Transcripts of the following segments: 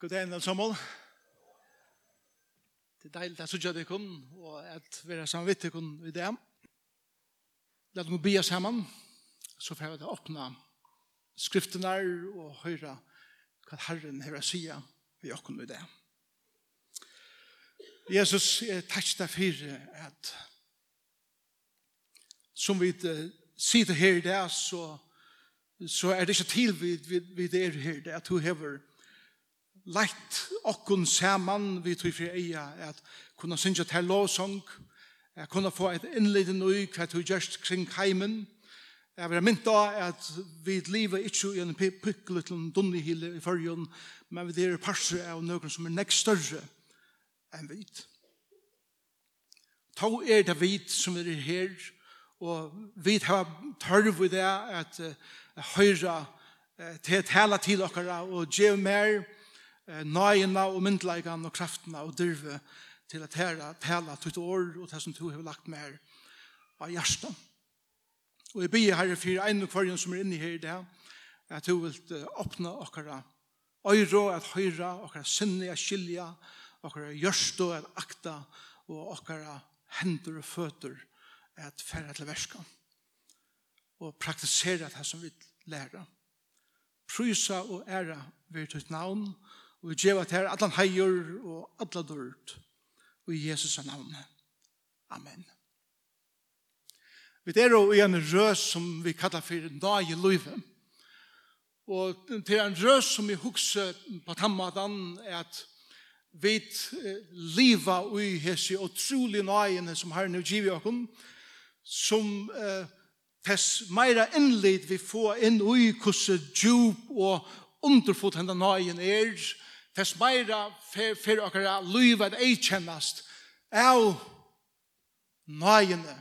God dag, Enel Samuel. Det er deilig at jeg deg kun, og at vi er samvitt deg kun i det. La dem oss sammen, så får vi til å åpne skriftene og høre hva Herren har å si vi er åkken i det. Jesus, jeg takk deg for at som vi sitter her i det, så, så er det ikke til vi, vi, vi er her i det, at du hever leit okkun saman vi tog fri eia at kunna synja til lovsong at kunna få et innleden ui hva tog gjerst kring heimen Jeg vil mynda at vi lever ikke i en pykkelitlun dunnihile i fyrjun, men vi er parser av noen som er nek større enn vi. Ta er det vi som er her, og vi har tørv i det at høyra til tala til okkara og gjøre mer, nøyene og myndleikene og kraftene og dyrve til at her tala tutt år og det som du har lagt mer av hjertet. Og jeg blir herre for en og kvarjen som er inne her i det, at du vil åpne okkara øyre, at høyre, okkara sinne, at skilja, okkara gjørste, at akta, og okkara hender og føtter, at færre til verska. Og praktisere det som vi lærer. Prysa og æra ved ditt navn, og Og vi gjeva til allan heier og allan dørt. Og i Jesus navn. Amen. Vi er jo i en røs som vi kallar for dag i livet. Og til en røs som vi hukse på tammadan er at vi liva ui hesi utrolig nøyene som har nu givet okkom som eh, tess meira innlid vi få inn ui kusse djup og underfot henda nøyene er, Tess meira fyrir okkara luiva at eikjennast av nøyene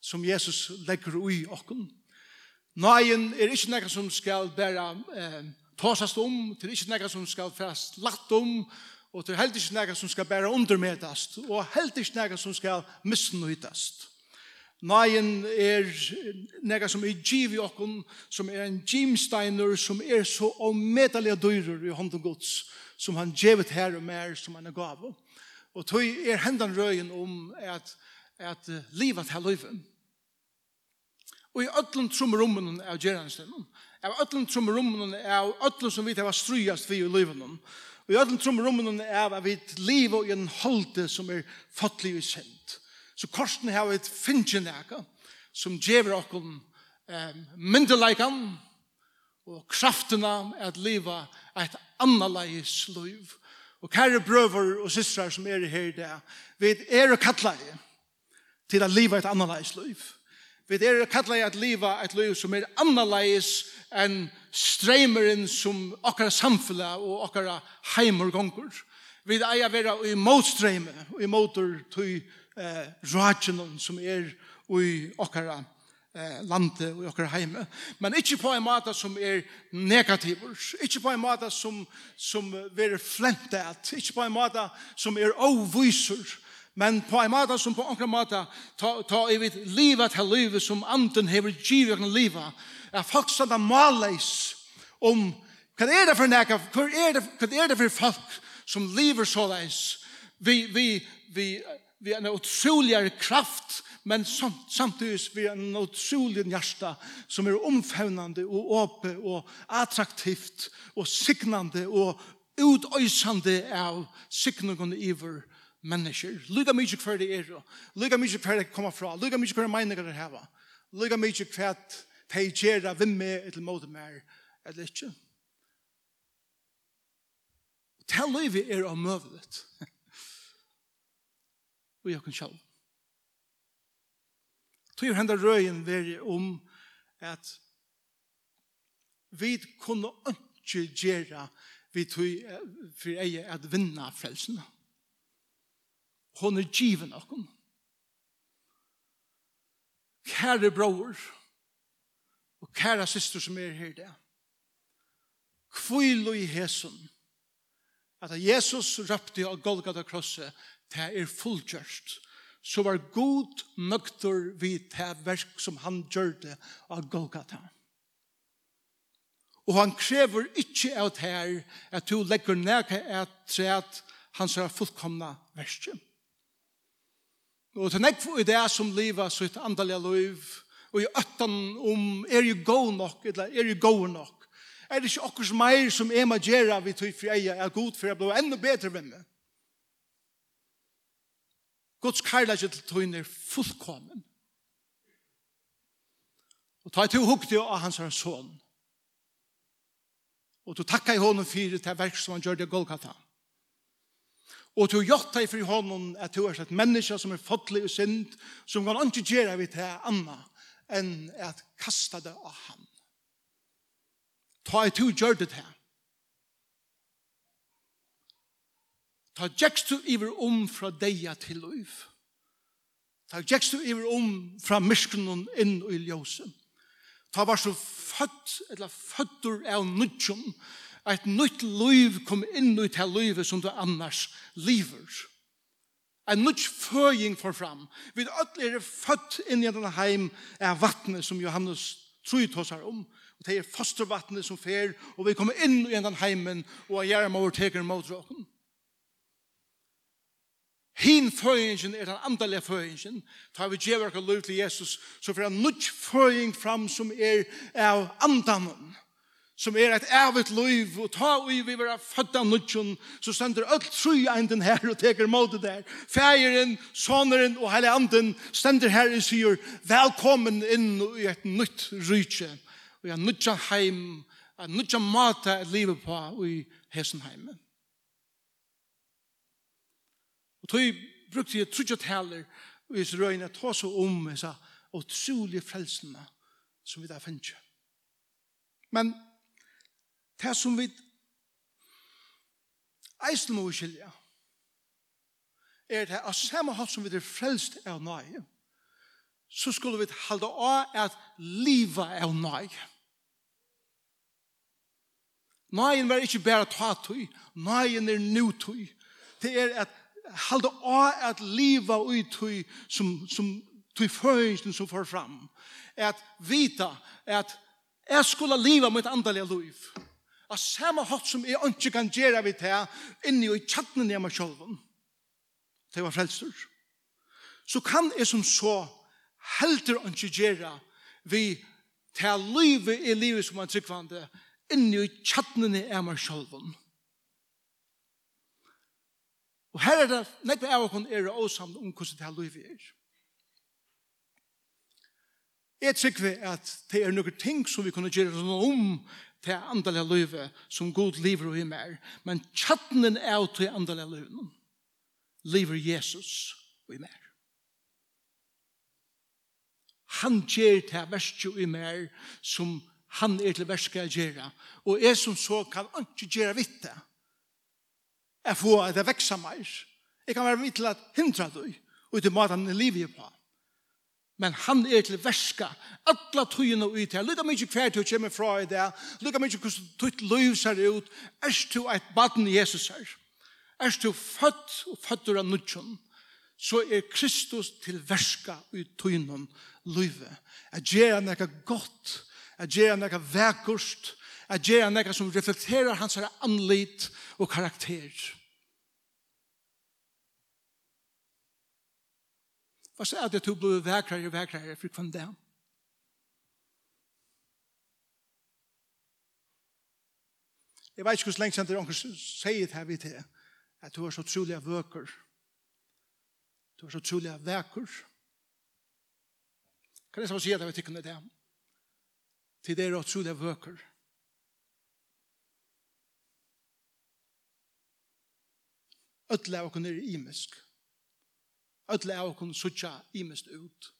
som Jesus legger ui okken. Nøyen er ikkje nekka som skal bæra eh, tåsast om, det er nekka som skal færast latt om, og til heldig ikkje nekka som skal bæra undermedast, og heldig ikkje nekka som skal misnøytast. Nøyen er nekka som er giv i okken, som er en gimsteiner, som er så omedelig dyrer i hånden gods, som han gjevet her og mer som han er gav. Og tog er hendan røyen om at, at livet her løyven. Og i ötlun trommerommen av gjerandstønnen, av ötlun trommerommen av ötlun som vi tar strøyast vi i løyven, og i ötlun trommerommen av at vi liv og en holde som er fattelig og kjent. Så korsen har vi et finnjenæka som gjever okken um, myndeleikan og kraftena at liva et annerledes liv. Og kære brøver og systrar som er her i dag, vi er og det til at liva et annerledes liv. Vi er og kattleie at liva et liv som er annerledes enn streimeren som okkara samfunnet og okkara heimer gonger. Vi eier vera i motstreime og i motor til eh, som er i okkara eh, landet og okkar heime. Men ikkje på en måte som er negativ, ikkje på en måte som, som er flentet, ikkje på en måte som er avviser, men på en måte som på okkar måte ta, ta i vitt livet til livet som anden hever givet livet, er folk som er maleis om hva er det for nega, hva er det, hva er det for folk som lever såleis, vi, vi, vi, vi er en utroligere kraft men samt, samtidig vi er en utrolig hjärsta som er omfavnande og åpe og attraktivt og signande og utøysande av signungene iver mennesker. Lyga mykje hver det er, lyga mykje hver det kommer fra, lyga mykje hver meninger det heva, lyga mykje hver de gjør av hvem er eller mot mer eller ikke. Det livet er omøvelet. Og jeg kan sjálf. Tog henda røyen veri om at vi kunne ikke gjøre vi tog for ei at vinna frelsene. Hon er given okkom. Kære bror og kære syster som er her der. Kvilo i hesen at Jesus røpte av Golgata krosset til er fullgjørst så var god nøkter vi til verk som han gjør det av Golgata. Og han krever ikke av det her at du legger ned et træt hans er fullkomna verste. Og til nekvo i det som livet sitt andalige liv, og i øtten om er jo god nok, eller er jo god nok, er det ikke akkurat meir som er med gjerne vi tog for jeg er god for jeg blir enda bedre venner. Guds kærleik til tøyen er fullkommen. Og ta til hukte av hans son. Og du takka i honom fyrir til verk som han gjør det Golgata. Og du jotta i fri honom at du er et menneske som er fotlig og synd, som kan ikke gjøre vi til anna enn at kasta det av han. Ta i to gjør det til Ta gjekst du iver om fra deia til liv. Ta gjekst du iver om fra myskenen inn i ljósen. Ta var så født, eller føddur av nudjum, et nytt liv kom inn i til livet som du annars lever. En nytt føying for fram. Vi ødler er født inn i denne heim av vattnet som Johannes tror hos her om. Og det er fostervattnet som fer, og vi kommer inn i denne heimen, og jeg er med over teker mot råkken. Hin føyingen er den andalige føyingen. Ta vi djever akkur lov til Jesus, så får han nødt føying fram som er av andanen. Som er et evigt liv, og ta vi vi vera fødda nødtjon, så stender öll tru einden her og teker måte der. Fægeren, soneren og hele anden stender her og sier, velkommen inn i et nytt rydtje, og i en heim, en nødtja mata et livet på i hessen heimen. Og tog brukte jeg trudja taler og jeg røyne ta så om jeg sa og trolige frelsene som vi da finnes. Men det som vi eisen må skilja er det at samme hatt som vi er frelst av nøye så skulle vi halda av at livet av nøye. Nøyen var ikke bare ta tøy, nøyen er nu tøy. Det er at halda å at liva ut tui som, som tui føringen som får fram. At vita at jeg skulle liva mitt andalige liv. At samme hatt som jeg ikke kan gjøre vi til inni og i tjattnen hjemme sjolven. Det var frelster. Så kan jeg som så helter ikke gjøre vi til livet i livet som er tryggvande inni og i tjattnen hjemme sjolven. Og her er det, nek vi er okon er åsamt om hvordan det er her livet er. Jeg trykker at det er noen ting som vi kunne gjøre noe om til andalige livet som god lever og i mer. Men tjattenen er til andalige livet. Lever Jesus og i mer. Han gjør til verste og i mer som han er til verste å gjøre. Og jeg som så kan ikke gjøre vitt det er få at det vekser meg. Jeg kan være vidt til at hindra deg, og til maten i livet på. Men han er til verska, alla tøyene ut her. Lykke mykje hver til å komme fra i det. Lykke mykje hvordan tøyt liv ser ut. Erst du et baden Jesus her. Erst du født og født av nødgjønn så er Kristus til verska i tøynen livet. Jeg gjør han ikke godt, jeg gjør han ikke vekkost, at gjøre nekka som reflekterer hans anlit og karakter. Hva så er det at du blir vekrere og vekrere for kvann det? Jeg vet ikke hvordan lenge siden onker sier det her vidt til at du er så trolig av vøker. Du er så trolig av veker. Kan jeg så si at jeg vet ikke om det er det? Til det er så trolig vøker. Vøker. Ødle av okken er imisk. Ødle av okken suttja imisk ut.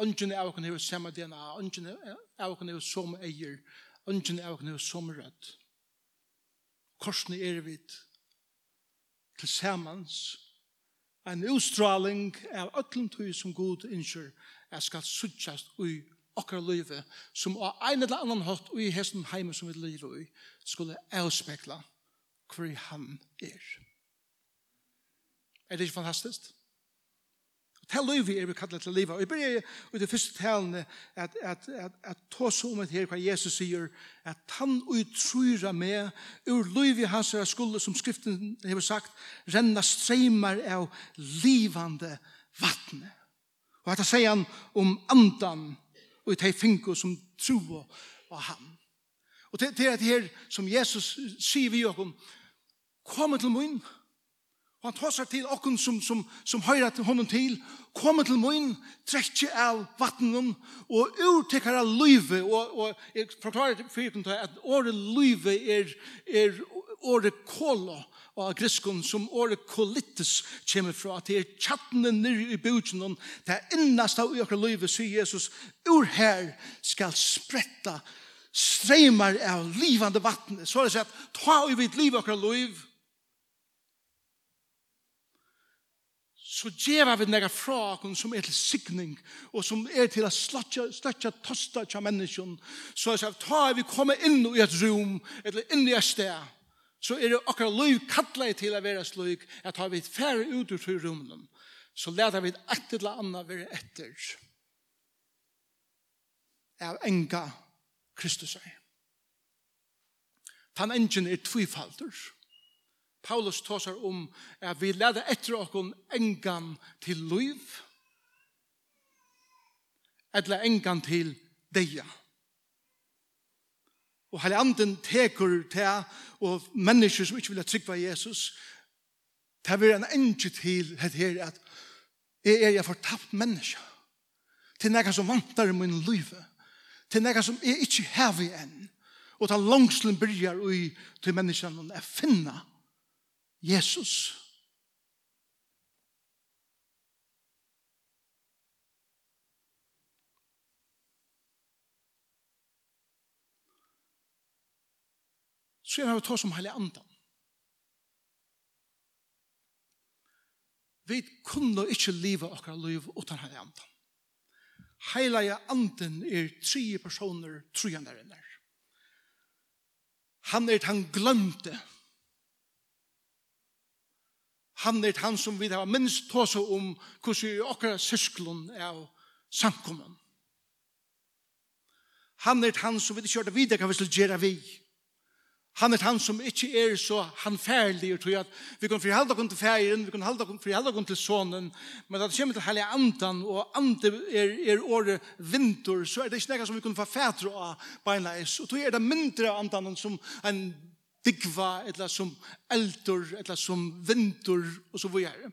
Øndjen av okken er samme DNA. Øndjen av okken er som eier. Øndjen av okken er som rødt. Korsene er vidt til samans en utstraling av ötlum tøy som god innskyr er skal suttjast ui okkar løyve som av ein eller annan hatt ui hesten heime som vi løyve ui skulle avspekla hver han er. Er det ikke fantastisk? Til vi er vi kallet til livet. Og jeg begynner i det første talene at, at, at, at ta så et her hva Jesus sier at han utryra med ur livet hans er skulle som skriften har sagt renna streimar av livande vattne. Og at han sier han om andan og i teg finko som tro av han. Og det er det her som Jesus sier vi jo om kom til munn Og han tåsar til okken som, som, som høyra til honom til, koma til munn, trekkje av vattnen, og urtekar av løyve, og, og jeg forklarer for jeg at året løyve er, er året kåla, og griskon som året kolitis kommer fra, at det er tjattene nyrre i bjudgen, det er innast av åker løyve, sier Jesus, ur her skal spretta streymar av livande vattnet, så er det sett, ta i vitt liv åker løyve, så gjeva vi nega fra som er til signing, og som er til å sløtja tosta tja menneskjon, så er det ta vi kommer inn i et rum, eller inn i et sted, så er det akkurat løy kallet til å være sløy, at har vi færre ut ur til rummen, så leder vi et eller annet være etter. Av enga Kristus er. Tan engen er tvifaldur. Kristus Paulus tåsar om at vi leder etter okkom engan til liv, eller engan til deia. Og hele anden teker til, og mennesker som ikke vil trykva Jesus, det er en enge til het her at jeg er jeg fortapt menneske. Til nekka som vantar i min liv. Til nekka som jeg ikke har i enn. Og ta langslen byrjar ui til menneskene å finne Jesus. Så er det å ta som hele andan. Vi kunne ikke leve akkurat liv uten hele andan. Heilige anden er tre personer trojanerinnar. Han er han glemte Han han er han som vi har minst ta seg om hvordan vi akkurat sysklun av samkommen. Han er han som vi ikke gjør det videre, hva vi skal gjøre vi. Han er han som ikke er så hanfærlig, og tror at vi kan frihalda oss til færen, vi kan frihalda oss til sonen, men at det kommer til hele andan, og andre er, er året vinter, så er det ikke noe som vi kan få fætre av beinleis, og tror er det mindre andan som en digva, eller som eldur, eller som vindur, og så videre.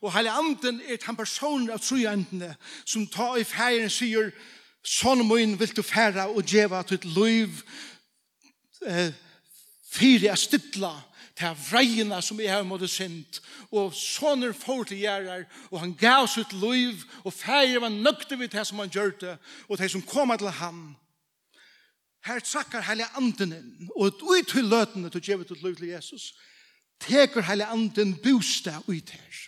Og hele anden er den personen av trojendene som tar i ferien sier, sånn min vil du færa og djeva til liv, eh, fyre er stidla, til vreina som jeg har måttet sint, og sånn er for til gjerrar, og han gav sitt liv, og ferien var nøkte vidt det som han gjør det, og det som kom til han Her trakkar heile anden inn, og ut til løtene til djevet til løy til Jesus, teker heile anden bostad ut her.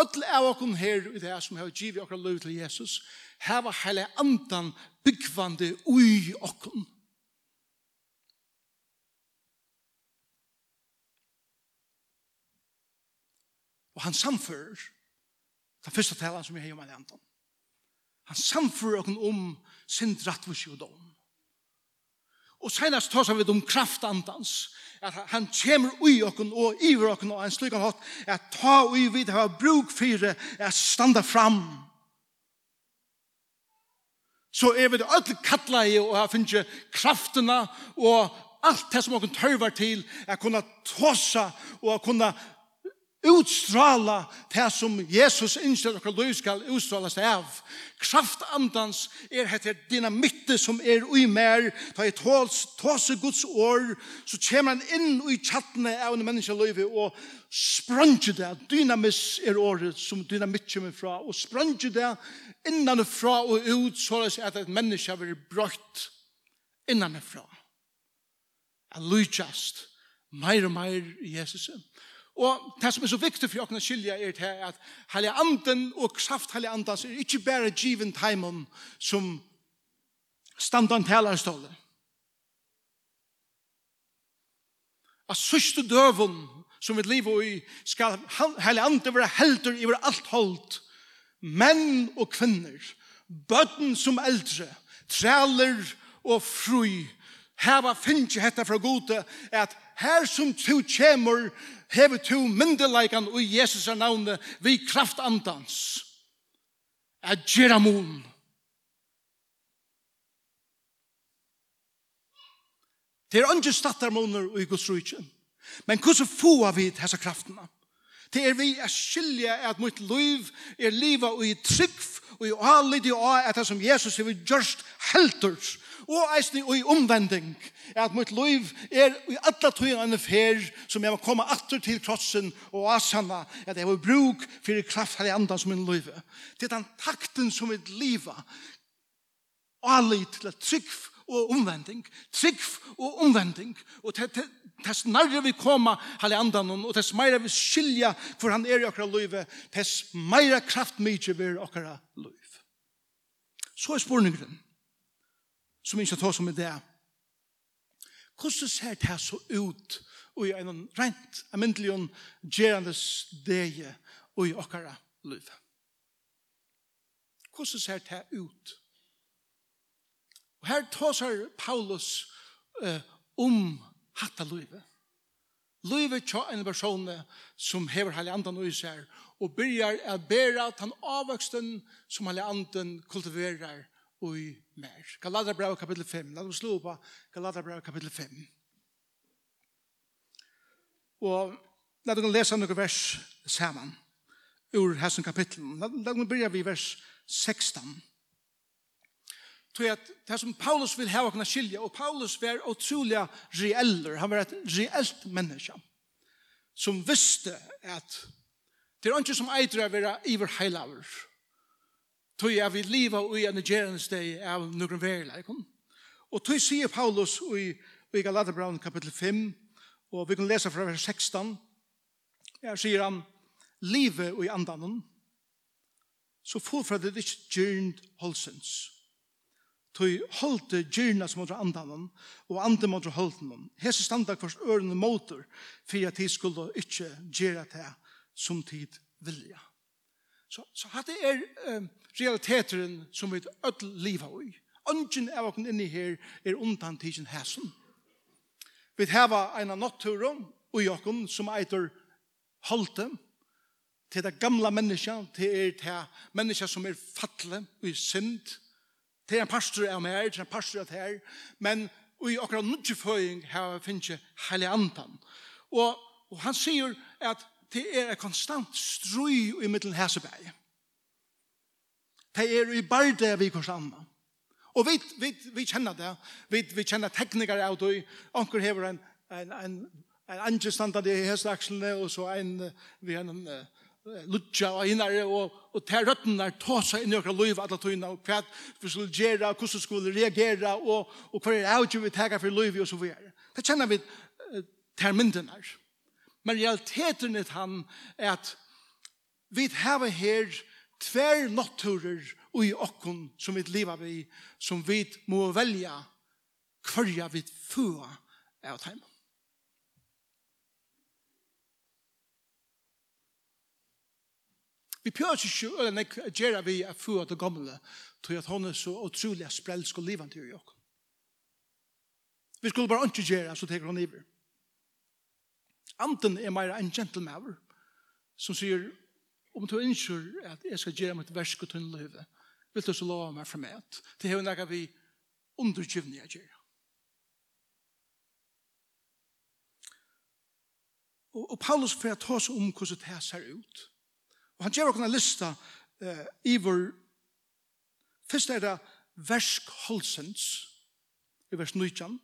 Öll av okkur her i det som har givet okkur løy til Jesus, heva heile andan byggvande ui okkur. Og han samfører den første talen som jeg har om heilig andan. Han samfører oss om sin rattvus og dom. Og senast tar vi om kraftandans, at han kommer ui okken og iver okken og en slik han hatt, at ta ui vid hva bruk fyre, at standa fram. Så er vi det alle kattla i og her finnes kraftena og alt det som okken tørvar til, at kunna tåsa og at kunna utstråla det som Jesus innskjer og lov skal utstråla seg av. Kraftandans er heter dynamitte som er ui mer, ta i tåls, tåse Guds år, så kommer han inn i tjattene av en menneske løyve og spranger det. Dynamis er året som dynamitt kommer fra, og spranger det innanfra og ut, så at et menneske blir brøtt innanfra. Jeg lykjast, meir og meir i Jesusen. Og det som er så viktig for åkne skilja er til at heilig Anden og kraft heilig Andans er ikke bare given timon som standan talerstålet. At sørste døven som vi lever i skal Hellige Anden være helter i alt holdt. Menn og kvinner, bøtten som eldre, træler og fru, heva finnje hetta fra gode, at her som to kjemur, hever to myndeleikan og Jesus er navne vi kraftandans at gjerra mun Det er ikke stattermoner i Guds rujtjen. Men hvordan får vi disse kraftene? Det er vi er skilje at mitt liv er livet og i trygg og i alle de er at det som Jesus har gjort gjørst helters og eisning og i omvending, er at mitt liv er i alle tøyene fer som jeg må komme atter til krossen og asanna, at jeg vil bruk for kraft her i andre som min liv. Det er den takten som mitt liv alle til trygg og omvending, trygg og omvending, og tess nærre vi koma halde andan og tess meira vi skilja hvor han er i okra løyve, tess meira kraft mykje vi er okra løyve. Så er spurningren som ikke tar som en det. Hvordan ser det så ut og i en rent amintelig og gjerende stege og i okkara liv? Hvordan ser det ut? Og her tar Paulus uh, om hatta livet. Livet tja en person som hever heilig andan og især og byrjar at bæra den avvøksten som heilig andan kultiverar i mer. Galaterbrev kapitel 5. La oss slå på Galaterbrev kapitel 5. Og la oss lese noen vers sammen ur hessen kapitlen. La oss begynne ved vers 16. Tror jeg at det som Paulus vil ha kunne skilje, og Paulus var utrolig reeller, han var et reelt menneske, som visste at det er ikke som eitre å være iverheilaver, tog jeg vil liva ui en gjerensdeg av noen verleikon. Og tog sier Paulus ui, ui Galaterbraun kapittel 5, og vi kan lesa fra vers 16, her sier han, livet ui andanen, så fullfra det ikke gjernd holsens. Tog holde gjerna som måtte andanen, og andre måtte holde noen. Hese standa kvars ørene motor, for at de skulle ikke gjøre det som tid vilja. Så, så dette er um, realiteteren som vi ødel livet i. Ønsken av oss inni her er undan tidsen hæsen. Vi har en av natturen og jokken som eiter halte til det gamla menneska, til er til menneska som er fatle og synd, til en pastor av meg, til en pastor av her, men i akkurat nødgjeføying her finnes jeg heilig andan. Og, og han sier at det er en konstant strøy i middelen hæseberg. Det er i barde vi går sammen. Og vi, vi, vi kjenner det. Vi, vi kjenner teknikere av det. Anker hever en, en, en, en angestandard i hæsakslene, og så en, vi har en lutja og innar og, og til røttene ta seg inn i okra liv alle tøyene, og hva vi skulle gjøre, hvordan skulle reagera og, og kvar er det vi taka for liv, og så videre. Det kjenner vi til myndene her. Men realiteten er han er at vi har her tver natturer og i okken som vi lever vi, som vi må velja hverja vi fua av dem. Vi pjør ikke å gjøre vi er fru av det gamle, til at hun er så utrolig sprelsk og livende å gjøre. Vi skulle bare ikke gjøre, så tenker hun iver. Anten er mer en gentleman som sier, om du ønsker at jeg skal gjøre mitt versk og tunne livet, vil du så lov meg for meg. Det er jo noe vi undergivne jeg gjør. Og, og Paulus får ta oss om hvordan det ser ut. Og han gjør noen lista uh, i vår Først er det versk holdsens i vers 19,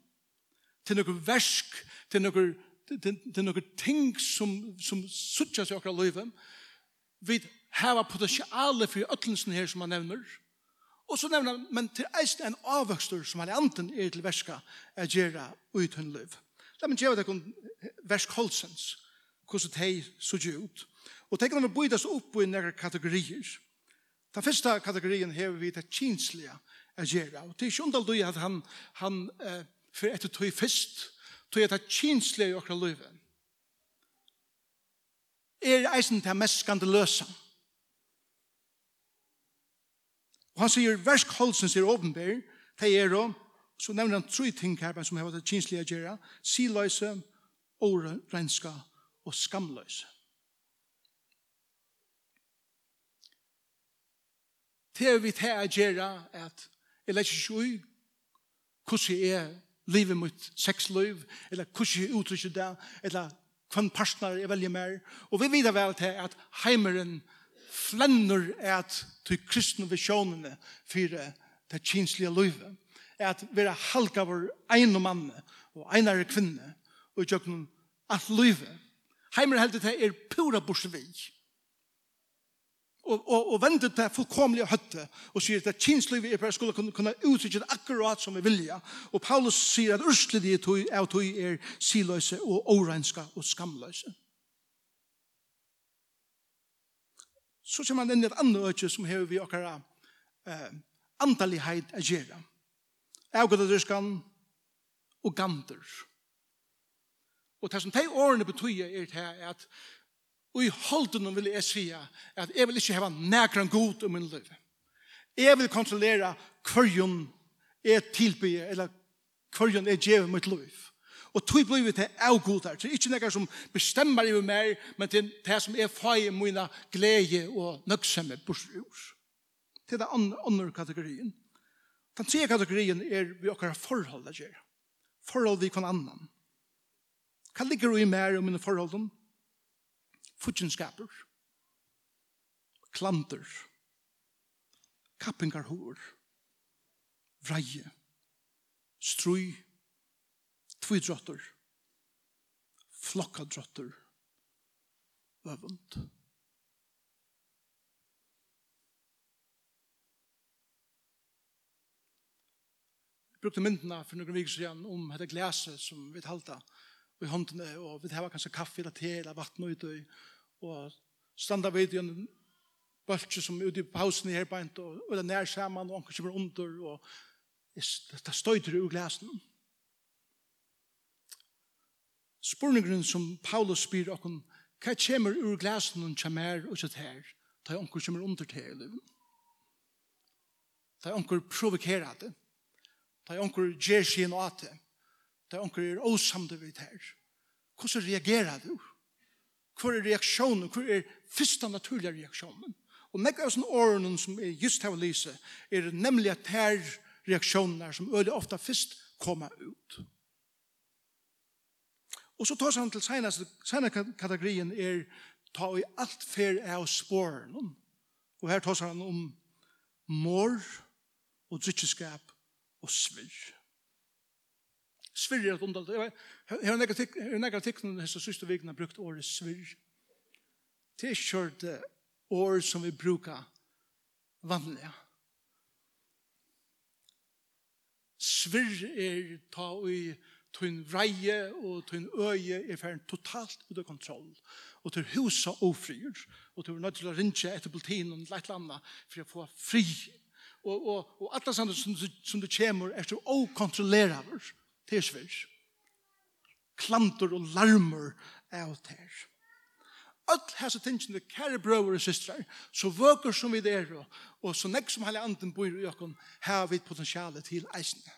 til noen versk, til noen det er noen ting som, som suttjas i okra løyve. Vi hava potensiale for øtlensen her som han nevner. Og så nevner han, men til eisen en avvøkster som han anten er til verska er gjerra ut hun løyv. La meg gjøre deg om versk holdsens, hvordan det er ut. Og tenk om vi bøydes opp i nære kategorier. Den første kategorien hever vi det kinslige er gjerra. Og til kjundal du at han, han eh, for etter tog først, tog jeg ta kinslige i okra løyve. Er eisen til mest skandaløsa. Og han sier, versk holsen sier åpenbær, det er og, så nevner han tre ting her, som har vært kinslige å gjøre, siløse, årenska og skamløse. Det vi tar å gjøre at jeg legger ikke ui hvordan jeg er livet mitt sexliv, eller hvordan jeg uttrykker det, eller hvem partner jeg velger mer. Og vi vet vel til at heimeren flenner at til kristne visjonene for det kinslige livet. At vi er halka vår ene mann og ene kvinne og gjør noen at livet. Heimeren heldet til er pura borsvig og, og, og vende det fullkomlige høtte og sier at kinslivet er bare skulle kunne, kunne uttrykke det akkurat som vi vilja. Og Paulus sier at urslidige tog, av tog er siløse og årenska og skamløse. Så kommer man inn i et annet øke som har vi akkurat eh, antallighet å gjøre. Avgådadryskan og gander. Og det som de årene betyr er at Og i holden vil jeg si at jeg vil ikke hava nekran god om min liv. Jeg vil kontrollera hverjon jeg tilbyr, eller hverjon jeg gjev mitt liv. Og tog blir vi til av god her. Det er ikke nekran som bestemmer i meg, men det er det som er fag i mine glede og nøgsemme bursur. Det er den andre kategorien. Den tredje kategorien er vi okkar forhold å gjøre. Forhold vi kan annan. Hva ligger du i mer om mine forholdene? futjenskaper, klanter, kappingarhår, vreie, strøy, tvidrotter, flokkadrotter, øvund. Jeg brukte myndene for noen viker siden om dette glaset som vi talte i håndene, og vi tar kanskje kaffe eller te eller vatten og ut og og standa vid i en bølge som er ute i pausen i her beint, og og det er nær sammen, og anker kommer under, og det støyter ur glasen. Spurningren som Paulus spyr okken, hva kommer ur glasen og kommer ut sitt her, da anker kommer under til her livet? Da anker provokerer det, da anker gjør sin åte, da anker er åsamde vidt her. Hvordan reagerer du? Hvordan reagerer du? Hvor er reaksjonen? Hvor er første naturlige reaksjonen? Og meg av sånne årene som er just her å lyse, er nemlig at her reaksjoner som øde ofte først kommer ut. Og så tar han til senere, seneste kategorien er ta i alt fer av spåren. Og her tar han om mor og drikkeskap og svirr. Svirr er et. Jeg har nekka tikkene disse siste vikene brukt året svirr. Det er kjørt år som vi brukar vanliga. Svirr er ta i tun vreie og tun øye er ferdig totalt ut av kontroll. Og til husa ofrier. Og til nødt til å rinja etter politien og leit landa for å få fri. Og, og, og alt det som, som du kommer er så okontrollerende til svir. Klantor og larmur av ter. Öll hese tingene, kære brøver og systrar, så vøker som vi der, og så nek som hele anden bor i okken, har vi potensialet til eisene.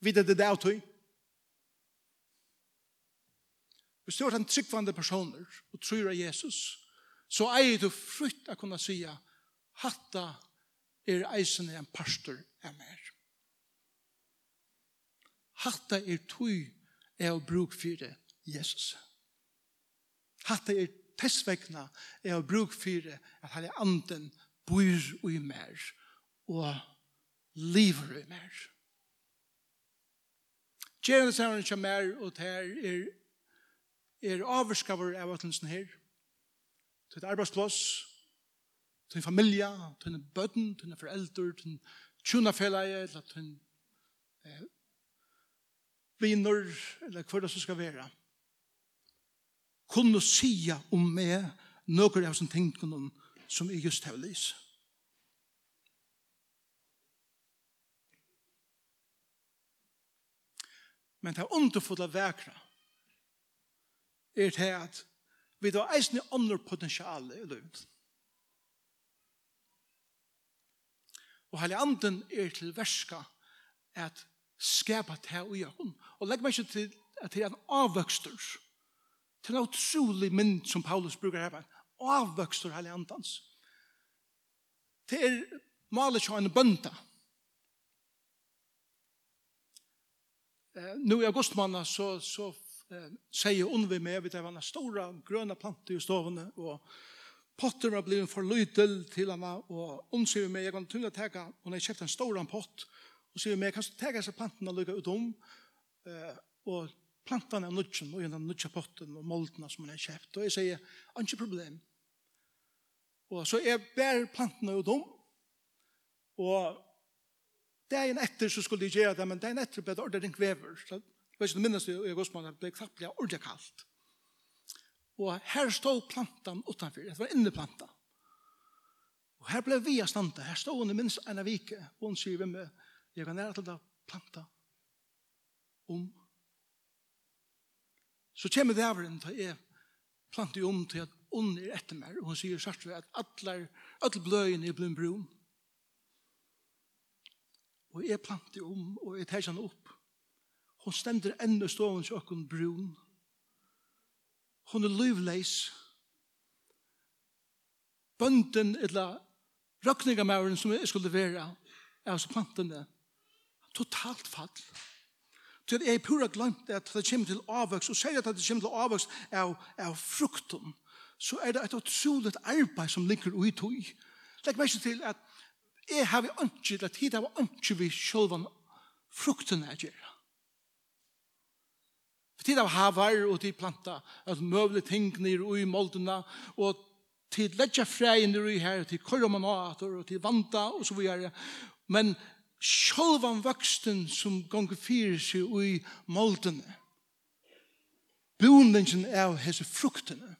Vi det det avtøy? Hvis du har en tryggvande personer og tror av Jesus, så er du frutt å kunne si, hatta er eisene en pastor er mer. Hatta er tui er å bruk fyrir Jesus. Hatta er tessvekna er å bruk fyrir at han er anden bor ui mer og lever ui mer. Gjernesavren som er og ter er er avskaver av atlensen her. Til et arbeidsplass, til en familie, til en bøtten, til en forelder, til en tjunafeleie, til vinner, eller hva det som skal være, kunne sia om meg noen av sånne tingene som jeg just har lyst. Men det er underfulla vekra er det at vi da eisen i andre potensiale i livet. Og hele anden er til verska at skapa det og gjør hun. Og legg meg ikke til at det er en avvøkster. Til en utrolig mynd som Paulus bruker her. En avvøkster hele andans. Det er malet ikke en bønta. Eh, nu i augustmanna så, så eh, sier hun med at det var en store grønne planter i stovene, og potter var blevet for lytel til henne, og hun sier med jeg kan tunga teka, hun har kjøpt en stor pott, og sier meg, kan du tega seg plantene lukka ut om, eh, og plantene er nudgen, og gjennom nudgen potten, og moldene som hun har kjeft, og jeg sier, ikke problem. Og så jeg bærer plantene ut om, og dagen etter så skulle de gjøre det, men dagen etter ble det ordentlig kvever, så jeg vet ikke, det minnes jeg går som det ble kvappelig ordentlig kaldt. Og her stod plantan utanför, det var inneplanta. Og her ble vi av standa, her stod hun i minst en av vike, og hun sier vi med, Jeg kan nære til å planta om. Så kommer det over en til jeg planter om til at ånd er etter meg, og hun sier sagt at alle, alle bløyene er blod brun. Og jeg planter om, og jeg tar henne opp. Hun stender enda stående til åkken brun. Hun er livleis. Bønden, eller røkningamæren som jeg skulle være, er altså plantene, totalt fall. Så jeg pura glemt at det kommer til avvøks, og sier at det kommer til avvøks av, av frukten, så er det et utroligt arbeid som ligger ui tog. Legg meg ikke til at jeg har ikke, eller tid har ikke vi selv frukten er gjerra. For tid av havar og tid planta, at møvle ting nir ui molduna og tid letja fræ nir ui her, til korra manator, og til vanta, og så videre. Men sjølvan vaksten som gonger fyrir seg ui moldene. Bundingen av hese fruktene.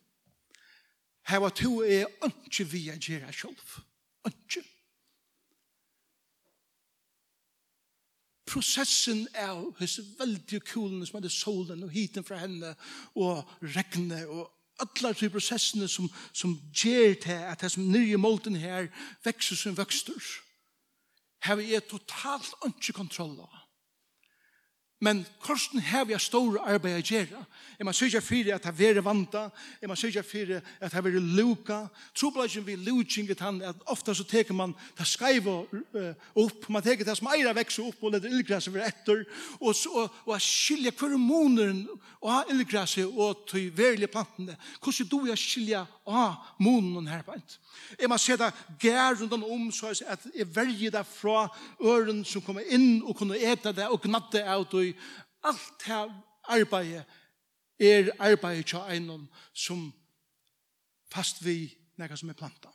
Her var to er ønske vi a gjerra sjølv. Ønske. Prosessen av hese veldig kulene som hadde solen og hiten fra henne og regne og allar de prosessene som, som gjer til at det som nyrje molten her vekser som vøkster. Vøkster har vi totalt ikke kontroll av. Men korsen har vi stor arbeid å gjøre. Jeg må sørge for at det er vanta. Jeg må sørge for at det er luka. Trobladjen vil lukinge tann at ofta så teker man det skreiva opp. Man teker det som eira vekser opp og leder illgræset for etter. Og, og, og jeg hver måneder og ha illgræset og til verlige plantene. Hvordan du jeg skiljer av måneden her på ent. Jeg må se det gær rundt om så at jeg verger det fra øren som kommer inn og kunne ete det og gnatte ut det tøy alt det arbeidet er arbeidet til en som fast vi nekka som er planta.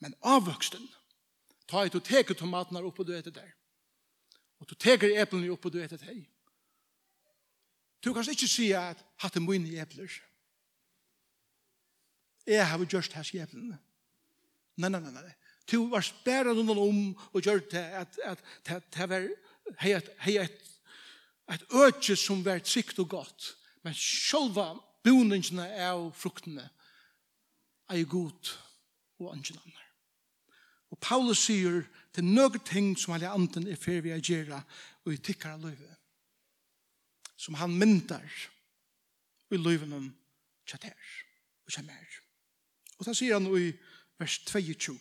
Men avvøksten, ta et og teke tomatene opp og du etter der. Og du teker eplene opp og du etter der. Du kan ikke si at hatt er mine epler. Jeg har gjort hans eplene. Nei, nei, nei, nei. Du var spæret noen om og gjør det at, at, at, at at, hei et, hei et, et øtje som var trygt og godt, men sjølva boningene av fruktene er god og ønsken andre. Og Paulus sier til noen ting som alle anden er fer vi agera og i tikkara løyve, som han myndar i løyvenen kjater og kjemmer. Og da sier han i vers 22.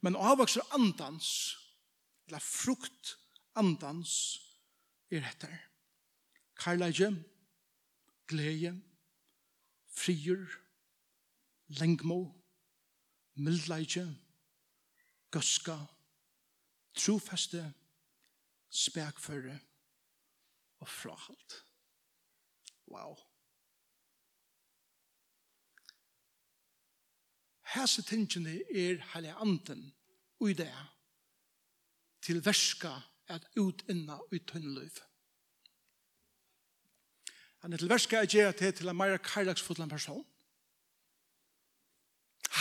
Men avvokser andans eller frukt andans er etter. Karlage, glede, frier, lengmo, mildleige, gøska, trofeste, spekføre og frahalt. Wow. Hese tingene er heilig anden og i det er til verska at utinna i tunnløyf. Han er til verska at gjør til til en meira karlagsfotla person.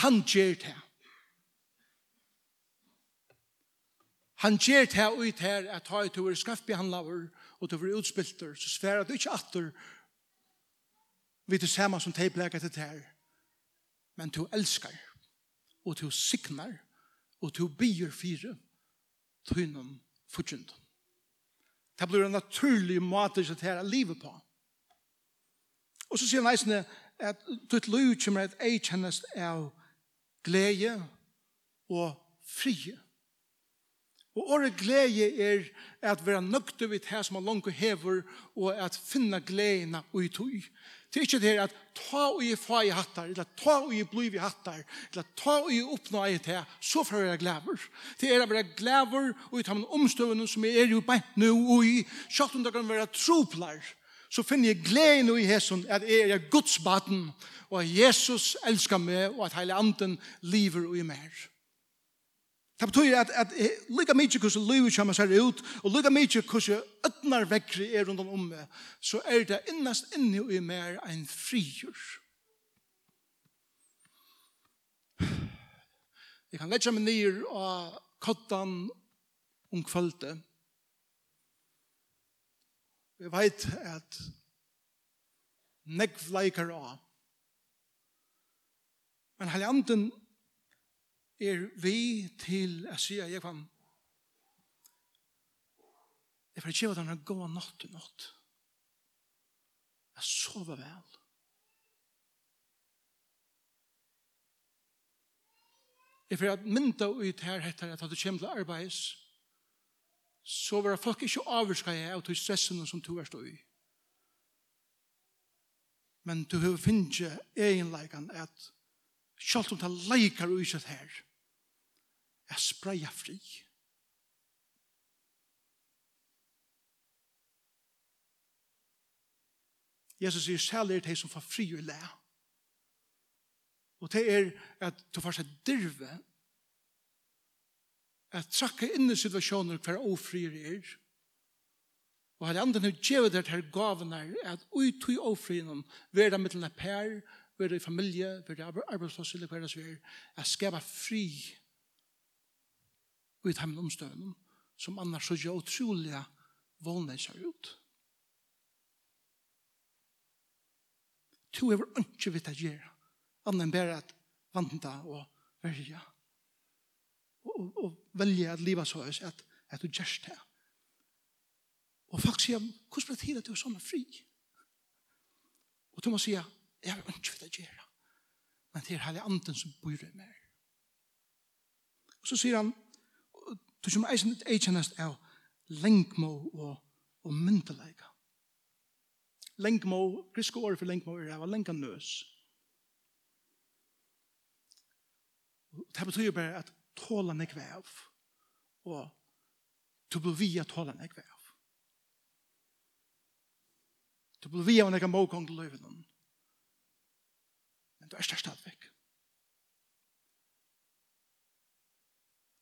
Han gjør det. Han gjør det ut her at ha ut over skaffbehandlaver og til over utspilter, så sværer du ikke atter vi til samme som de bleker til her. Men du elskar, og du signar, og du byr fire tøynum fortjent. Det blir en naturlig måte som det her livet på. Og så sier han eisene at ditt liv kommer et jeg kjennes av glede og frie. Og året glede er at være nøgte vidt her som man langt hever, og at finne gledene og i tog. Det er ikke det at ta og i fa i hattar, eller ta og i bliv i hattar, eller ta og i oppnå i det, så får jeg glæver. Det er å være glæver og i ta med omstøvende som er jo beint nå og i, sjøkt om det kan være troplar, så finner jeg gleden i hesson at jeg er Guds og at Jesus elskar meg, og at hele anden lever og i mer. Det betyr at, at lika mykje hvordan livet kommer seg ut, og lika mykje hvordan ødnar vekkri er rundt om meg, så er det innast inni og i mer enn frigjør. Jeg kan letja meg nir av kottan om kvölde. Jeg veit at negv leikar av. Men heljanden er vi til å si at jeg kan jeg får ikke hva denne gå natt til natt. Jeg sover vel. Jeg får at mynda ut her heter at du kommer til arbeids. Så var folk ikke avvarska jeg av til stressen som du er stå i. Men du har finnet egenleikene at selv om det leikar og ikke her er spreia fri. Jesus sier, selv er det som får fri og læ. Og det er at du får seg dirve, at trakke inn i situasjoner hver ofri er, Og at andre nu djevet er her gavene at ui tui ofrinen, vera mittelen av per, vera i familie, vera i arbeidsplass, eller hver det er, at skapa fri og i teimen omstøvnen, som annars så gjør utrolig utrolige seg ut. To er ikke vidt å gjøre, annet enn bare at vanta og verja. Og, og, og velge at livet så er at, at du gjør det. Og folk sier, hvordan blir det til at du er sånn fri? Og du må sier, jeg har ikke vidt å gjøre, men det er hele anden som bor i meg. Og så sier han, Du som eisen et eikjennast av lengmo og, og myndeleika. Lengmo, griske året for lengmo er av lenga nøs. Det betyr bare at tåla nekve av og du blir via tåla nekve av. Du blir via og nekve måkong til løyven. Men du er størst stadigvæk.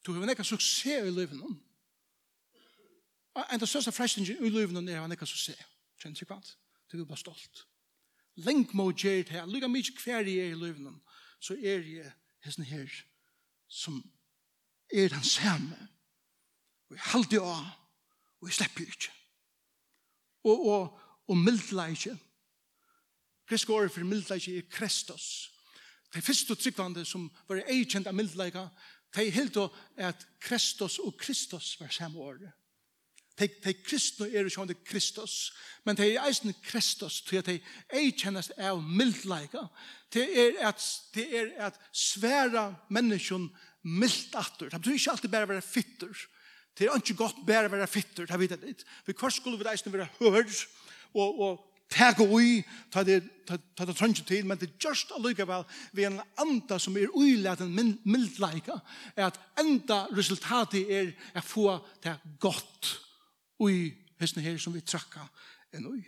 Du har nekka suksess i livet noen. En av største frestingen i livet noen er han nekka suksess. Kjenner ikke kvant? Du er bare stolt. Lenk må gjøre det her. Lykke mye hver jeg er i livet noen, så er jeg hesten her som er den samme. Og jeg halde av, og jeg slipper ikke. Og, og, og mildla ikke. Gresk året for mildla ikke er Kristus. Det er første tryggvande som var eikjent av mildla ikke. De helt hildo at Kristus og Kristus var samme året. De, de kristne er jo ikke Kristus, men de er eisen Kristus, til at de ei kjennes av mildleika. Det er at, det er at sværa menneskjon mildt atter. Det betyr ikke alltid bare å være fitter. Det er ikke godt bare å være fitter, det vet jeg litt. For hva skulle vi eisen være hør, og, og tega ui, ta det ta det trønge til, men det just allikevel vi en anda som er uilaten mildleika, er at enda resultatet er å få det godt ui hessene her som vi trakka enn ui.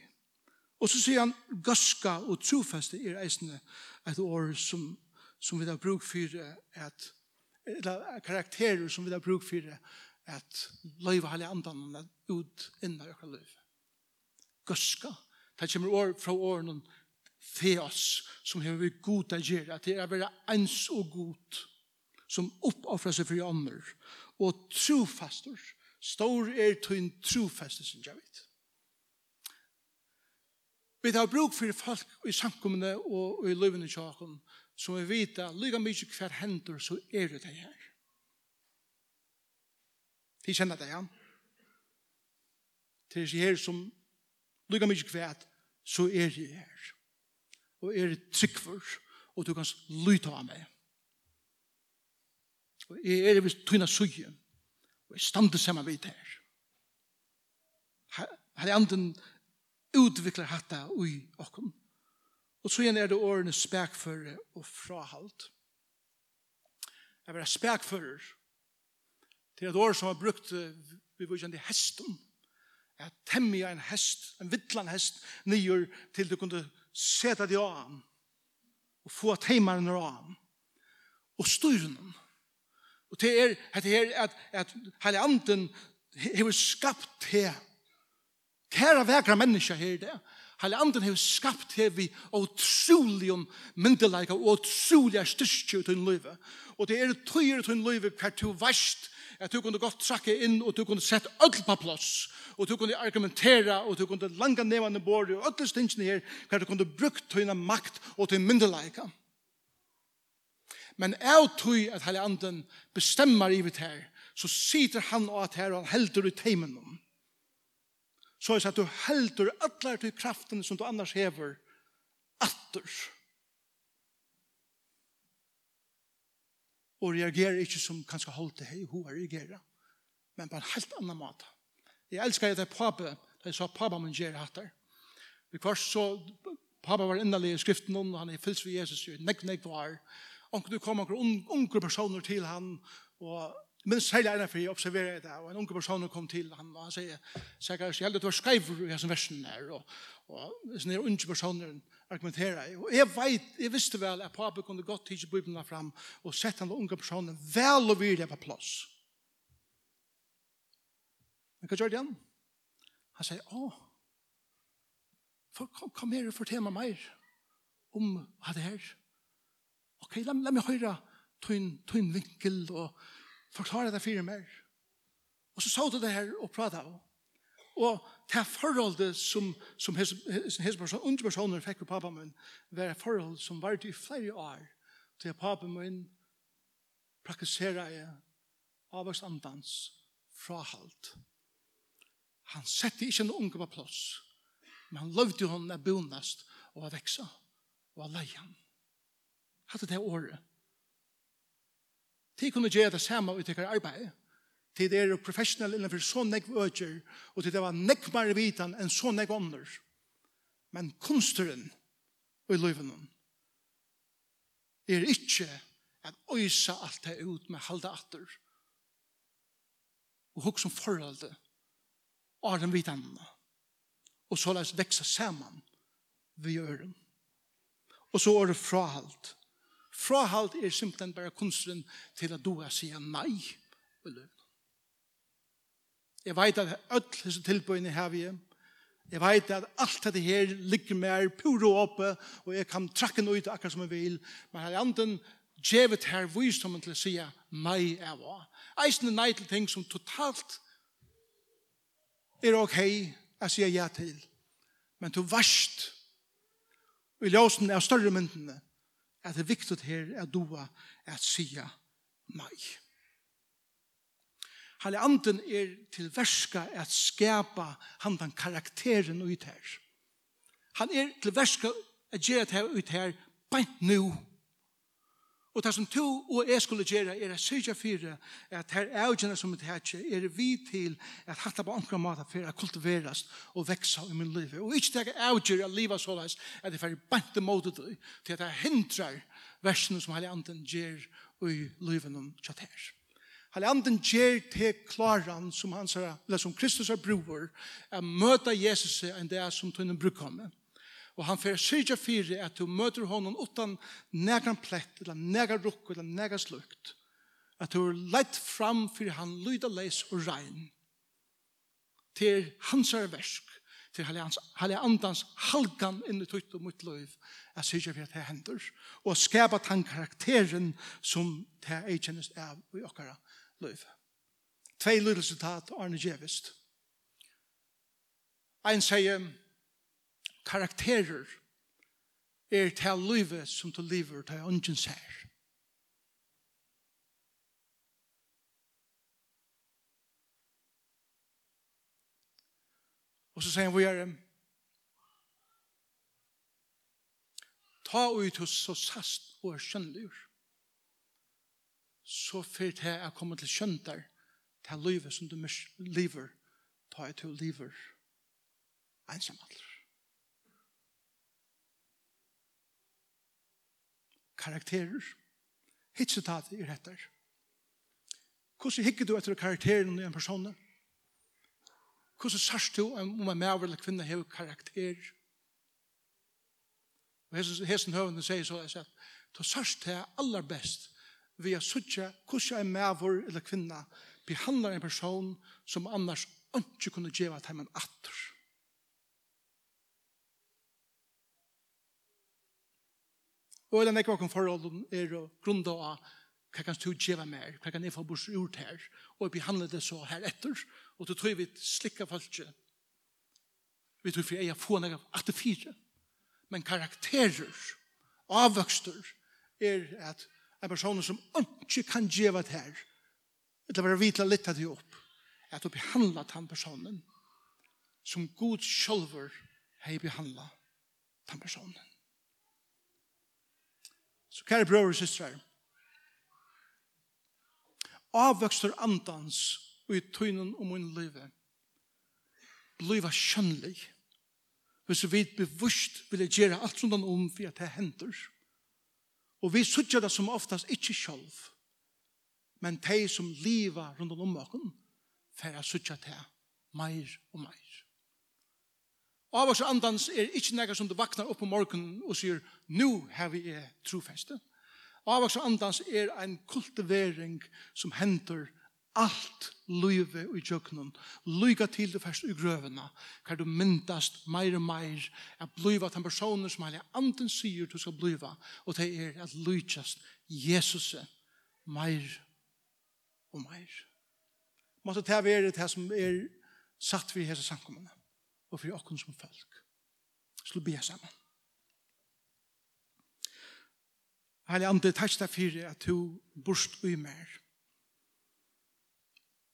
Og så sier han gaska og trofeste er eisne et år som, som vi har bruk for at eller karakterer som vi har bruk for at løyva halja andan ut innan økla løyva. Gaska Det kommer år fra åren fe oss som har vi god å gjøre. At det er å være ens og god som oppoffrer seg for ånder. Og trofaster, stor er til en trofastor som jeg vet. Vi tar bruk for folk i samkommende og i løvende tjaken, som vi vet at lykke mye hver hender så er det det her. De kjenner det, ja. Det er her som lykke mye hver så er jeg her. Og er tryggfor, og du kan lyta av meg. Og jeg er ved tøyna suje, og jeg stande sammen vidt her. Her er anden utvikler hatta ui okkom. Og så igjen er det årene spekfører og frahalt. Jeg vil ha spekfører til et år som har brukt vi var kjent i hesten at temja en hest, en vittlan hest, nyer til du kunde seta deg av ham, og få teimaren av ham, og styren Og det er, at at, at heilig anden hever skapt her, kæra vekra menneska her det, Heilig anden har skapt her vi utrolig om myndelæg og utrolig styrstjø til en løyve. Og det er tøyre til en løyve hver til verst at du kunne godt trakke inn, og du kunne sett ødel på plass, og du kunne argumentera, og du kunne langa nevane borde, og ødel stingsene her, hver du kunne brukt tøyna makt og til myndelaika. Men jeg tøy at hele anden bestemmer i vitt her, så sitter han og at her, og han helder i teimen om. Så er det at du helder ødler til kraften som du annars hever, atter. Atter og reagerer ikke som kanskje holdt det hei, hun reagerer, men på en helt annen måte. Jeg elsker at det er pape, da jeg sa pape min gjør hatt der. Vi kvart så, pape var innelig i skriften, og han er fyllt ved Jesus, og nekk, nekk var. Og du kom noen unge personer til han, og Men særlig er det for jeg observerer det, og en unge person kom til han, og han sier, sikkert, jeg heldig at du var skreiver i hans versen her, og, og sånne unge personer, argumentera. Og jeg vet, jeg visste vel at papen kunne gått til Bibelen fram og sett han unge personen vel og virkelig på plass. Men hva gjør det han? Han sier, åh, kom, kom her og fortell meg mer om hva det er. Ok, la, la meg høre tøyn vinkel og forklare det for meg. Og så sa du det her og pratet. Og det forholdet som, som hese person, unge personer fikk med pappa min, var et forhold som var i flere år, til pappa min praktisera jeg avvaksandans frahalt. Han sette ikke noen unge på plass, men han lovde henne å bonast og å vekse og å leie han hadde det året. De kunne gjøre det samme ut i arbeid, til det er professional innenfor så nekk øker, og til det var nekk mer vitan enn så nekk ånder. Men kunsteren i løyven er ikke at øysa alt det ut med halda atter og hukk som forholdet av den vitan. og så lest veksa saman vi gjør og så er det frahalt frahalt er simpelthen bare kunsteren til at du er sier nei i løyven Jeg vet at alle disse tilbøyene har vi. Jeg vet at alt dette her ligger mer puro oppe, og jeg kan trakke noe ut akkurat som jeg vil. Men her i anden djevet her visdommen til å si nei er hva. Eisen er nei til ting som totalt er ok jeg sier ja til. Men du varst og i ljósen av større myndene at det er viktig her er du at sia Nei. Halle anden er til verska at skapa handan karakteren ut her. Han er til verska at gjøre det ut her beint nu. Og det som to og jeg skulle gjøre er at sørge for at her avgjørende som det her er vi til at hatta på omkring mat for å kultiveres og veksa i min liv. Og ikke det avgjørende at livet så løs at det er beint imot det til at det hindrar versene som hele anden gjør i livet om kjatt her. Anden ger til klaran som han sa, eller som Kristus er bror, at møta Jesus enn det er som tunnen brukkomme. Og han fer syrja fyrir at du møter honom utan negan plett, eller negan rukk, eller negan slukt. At du er leit fram fyrir han lyda leis og rein. Til hans er versk til Halle Andans halkan inn i tøyt og mitt løyv, at sikker vi at det hender, og skapa den karakteren som det er kjennes av i okkara løyv. Tvei lille sitat Arne Gjevist. Ein sier, karakterer er til løyve som du lever til ånden sier. Og så sier han, hvor er det? Ta ut hos så sast og skjønnlur. Så fyrt her jeg kommer til skjøntar til livet som du lever. Ta ut til livet Ensam. Karakterer. Hitt sitatet er etter. Hvordan hikker du etter karakteren i en person? Hvordan Hvordan sørst du om en maver eller kvinne har karakter? Og hesten høvende sier så jeg sier, du sørst det aller best ved å sørge hvordan en maver eller kvinne behandler en person som annars ikke kunne gjøre til en atter. Og den ekvakken forholden er å grunne av hva kan du gjøre mer, hva kan jeg få bort ut her, og jeg behandler det så her etter, og du tror vi slikker folk Vi tror for jeg få noe at det fire, men karakterer, avvøkster, er at en person som ikke kan gjøre det her, eller bare vite litt av det opp, at du behandler den personen som god sjølver har behandlet den personen. Så kære brøver og søstre, avvøkster andans og i tøynen og min livet. Bliva skjønnelig. Hvis vi bevust vil gjøre alt som den om for at det hender. Og vi sutjar det som oftast ikke sjølv. Men de som liva rundt om okken, færre sutja det meir og meir. Avvøkstur andans er ikke nægget som du vaknar opp om morgenen og sier, nu har vi trofeste. Avvaks andans er ein kultivering som henter alt løyve i tjøkkenen, løyga til det først i grøvene, hva du myndast meir og meir, at bløyva den personen som heilig anden sier du skal bløyva, og det er at løytjast Jesus meir og meir. Måte det være det som er satt vi i hese samkommende, og for åkken som folk. Slå be sammen. Heilig Ande, takk deg for at du burst ui mer.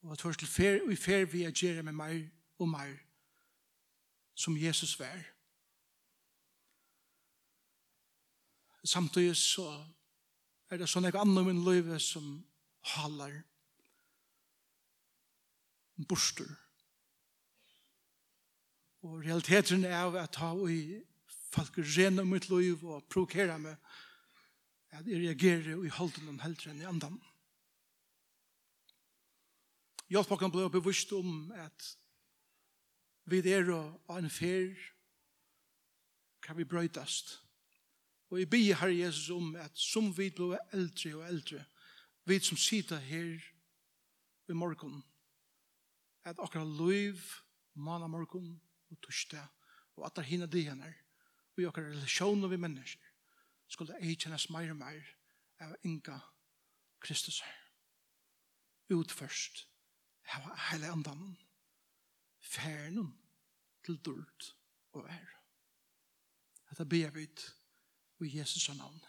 Og at du fer, ui fer vi at med mer og mer som Jesus vær. Samtidig så er det sånn jeg annet min løyve som halar borster. Og realiteten er at ta og folk rene mitt liv og provokera meg at jeg reagerer og i holden om heldre enn i andan. Hjelp kan bli bevisst om at vi er og en fer kan vi brøytast. Og jeg bier Herre Jesus om at som vi blir eldre og eldre, vi som sitter her i morgen, at akkurat liv, mann av morgen og torsdag, og at det hinner det henne, og i akkurat relasjoner vi mennesker, skulle eikjennes mer og mer av Inga Kristus her. Ut først av hele andanen, fernen til dult og ære. Dette ber vi ut i Jesus navn.